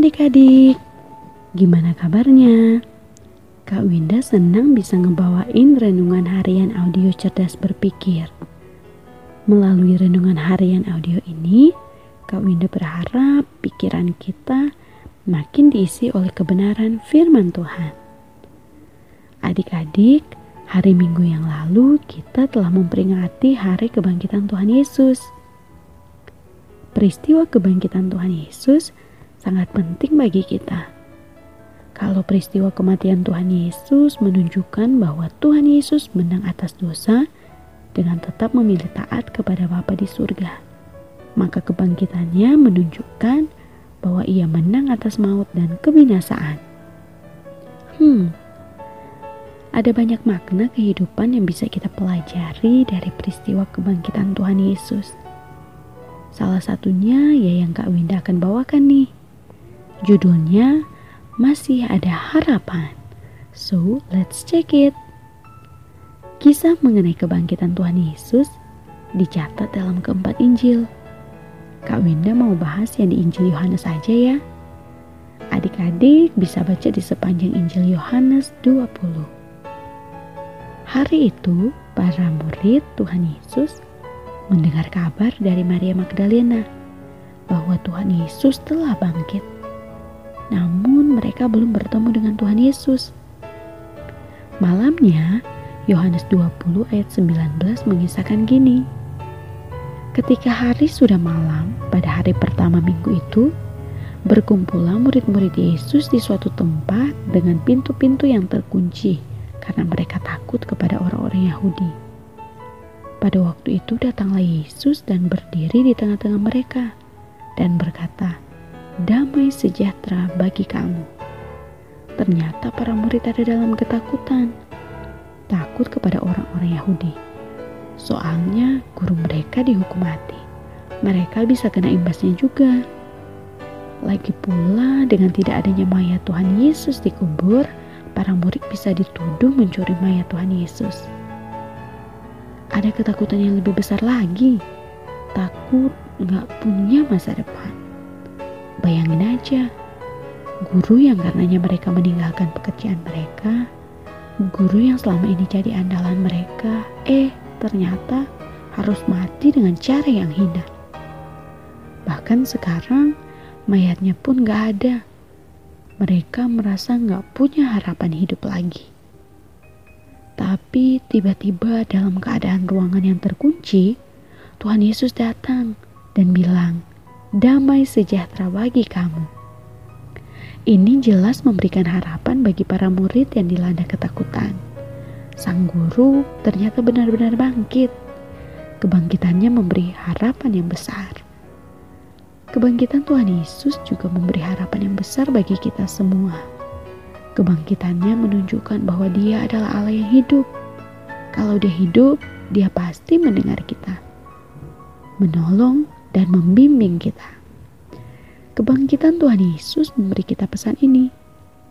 Adik-adik, gimana kabarnya? Kak Winda senang bisa ngebawain renungan harian audio cerdas berpikir. Melalui renungan harian audio ini, Kak Winda berharap pikiran kita makin diisi oleh kebenaran firman Tuhan. Adik-adik, hari Minggu yang lalu kita telah memperingati hari kebangkitan Tuhan Yesus. Peristiwa kebangkitan Tuhan Yesus sangat penting bagi kita kalau peristiwa kematian Tuhan Yesus menunjukkan bahwa Tuhan Yesus menang atas dosa dengan tetap memilih taat kepada Bapa di surga. Maka kebangkitannya menunjukkan bahwa ia menang atas maut dan kebinasaan. Hmm, ada banyak makna kehidupan yang bisa kita pelajari dari peristiwa kebangkitan Tuhan Yesus. Salah satunya ya yang Kak Winda akan bawakan nih. Judulnya masih ada harapan. So, let's check it. Kisah mengenai kebangkitan Tuhan Yesus dicatat dalam keempat Injil. Kak Winda mau bahas yang di Injil Yohanes saja ya. Adik-adik bisa baca di sepanjang Injil Yohanes 20. Hari itu, para murid Tuhan Yesus mendengar kabar dari Maria Magdalena bahwa Tuhan Yesus telah bangkit namun mereka belum bertemu dengan Tuhan Yesus. Malamnya, Yohanes 20 ayat 19 mengisahkan gini. Ketika hari sudah malam pada hari pertama minggu itu, berkumpullah murid-murid Yesus di suatu tempat dengan pintu-pintu yang terkunci karena mereka takut kepada orang-orang Yahudi. Pada waktu itu datanglah Yesus dan berdiri di tengah-tengah mereka dan berkata, damai sejahtera bagi kamu. Ternyata para murid ada dalam ketakutan, takut kepada orang-orang Yahudi. Soalnya guru mereka dihukum mati. Mereka bisa kena imbasnya juga. Lagi pula dengan tidak adanya mayat Tuhan Yesus dikubur, para murid bisa dituduh mencuri mayat Tuhan Yesus. Ada ketakutan yang lebih besar lagi, takut nggak punya masa depan. Bayangin aja, guru yang karenanya mereka meninggalkan pekerjaan mereka, guru yang selama ini jadi andalan mereka, eh ternyata harus mati dengan cara yang hina. Bahkan sekarang mayatnya pun gak ada. Mereka merasa gak punya harapan hidup lagi. Tapi tiba-tiba dalam keadaan ruangan yang terkunci, Tuhan Yesus datang dan bilang, damai sejahtera bagi kamu. Ini jelas memberikan harapan bagi para murid yang dilanda ketakutan. Sang guru ternyata benar-benar bangkit. Kebangkitannya memberi harapan yang besar. Kebangkitan Tuhan Yesus juga memberi harapan yang besar bagi kita semua. Kebangkitannya menunjukkan bahwa Dia adalah Allah yang hidup. Kalau Dia hidup, Dia pasti mendengar kita, menolong, dan membimbing kita. Kebangkitan Tuhan Yesus memberi kita pesan ini.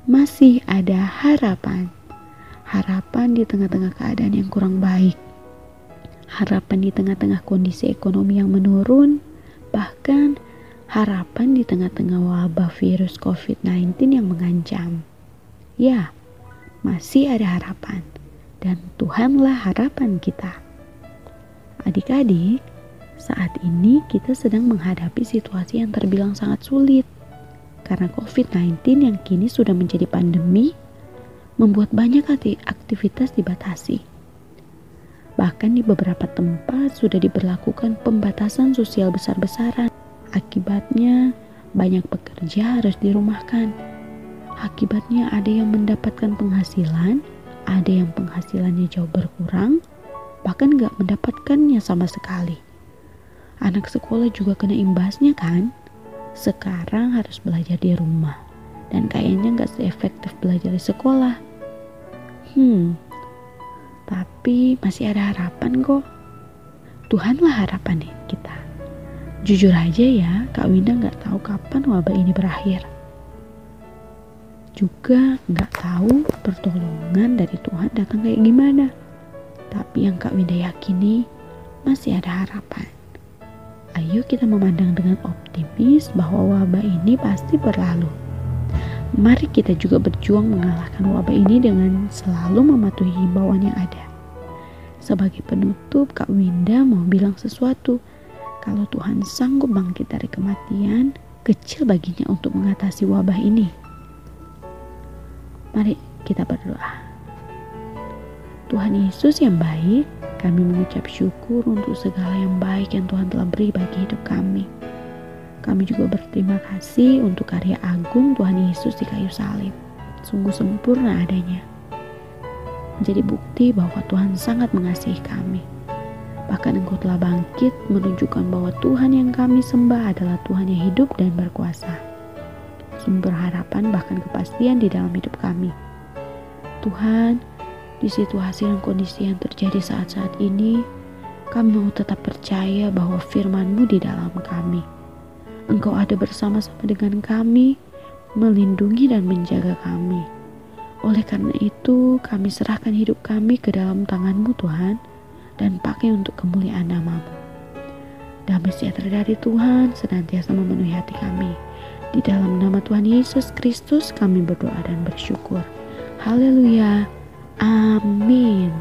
Masih ada harapan. Harapan di tengah-tengah keadaan yang kurang baik. Harapan di tengah-tengah kondisi ekonomi yang menurun. Bahkan harapan di tengah-tengah wabah virus COVID-19 yang mengancam. Ya, masih ada harapan. Dan Tuhanlah harapan kita. Adik-adik, saat ini kita sedang menghadapi situasi yang terbilang sangat sulit karena COVID-19 yang kini sudah menjadi pandemi membuat banyak aktivitas dibatasi. Bahkan di beberapa tempat sudah diberlakukan pembatasan sosial besar-besaran. Akibatnya banyak pekerja harus dirumahkan. Akibatnya ada yang mendapatkan penghasilan, ada yang penghasilannya jauh berkurang, bahkan gak mendapatkannya sama sekali anak sekolah juga kena imbasnya kan? Sekarang harus belajar di rumah dan kayaknya nggak seefektif belajar di sekolah. Hmm, tapi masih ada harapan kok. Tuhanlah harapan nih kita. Jujur aja ya, Kak Winda nggak tahu kapan wabah ini berakhir. Juga nggak tahu pertolongan dari Tuhan datang kayak gimana. Tapi yang Kak Winda yakini masih ada harapan ayo kita memandang dengan optimis bahwa wabah ini pasti berlalu. Mari kita juga berjuang mengalahkan wabah ini dengan selalu mematuhi himbauan yang ada. Sebagai penutup, Kak Winda mau bilang sesuatu. Kalau Tuhan sanggup bangkit dari kematian, kecil baginya untuk mengatasi wabah ini. Mari kita berdoa. Tuhan Yesus yang baik, kami mengucap syukur untuk segala yang baik yang Tuhan telah beri bagi hidup kami. Kami juga berterima kasih untuk karya agung Tuhan Yesus di kayu salib. Sungguh sempurna adanya menjadi bukti bahwa Tuhan sangat mengasihi kami. Bahkan Engkau telah bangkit menunjukkan bahwa Tuhan yang kami sembah adalah Tuhan yang hidup dan berkuasa. Sumber harapan bahkan kepastian di dalam hidup kami. Tuhan, di situasi dan kondisi yang terjadi saat-saat ini, kami mau tetap percaya bahwa firman-Mu di dalam kami. Engkau ada bersama-sama dengan kami, melindungi dan menjaga kami oleh karena itu, kami serahkan hidup kami ke dalam tangan-Mu Tuhan, dan pakai untuk kemuliaan namamu. Damai sejahtera dari Tuhan senantiasa memenuhi hati kami. Di dalam nama Tuhan Yesus Kristus kami berdoa dan bersyukur. Haleluya. Amin.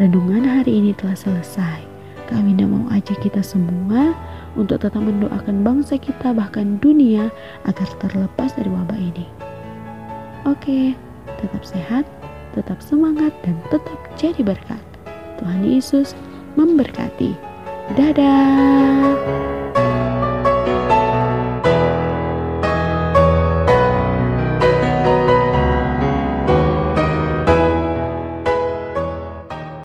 Renungan hari ini telah selesai. Kami tidak mau ajak kita semua untuk tetap mendoakan bangsa kita bahkan dunia agar terlepas dari wabah ini. Oke, tetap sehat, tetap semangat, dan tetap jadi berkat. Tuhan Yesus memberkati. Dadah.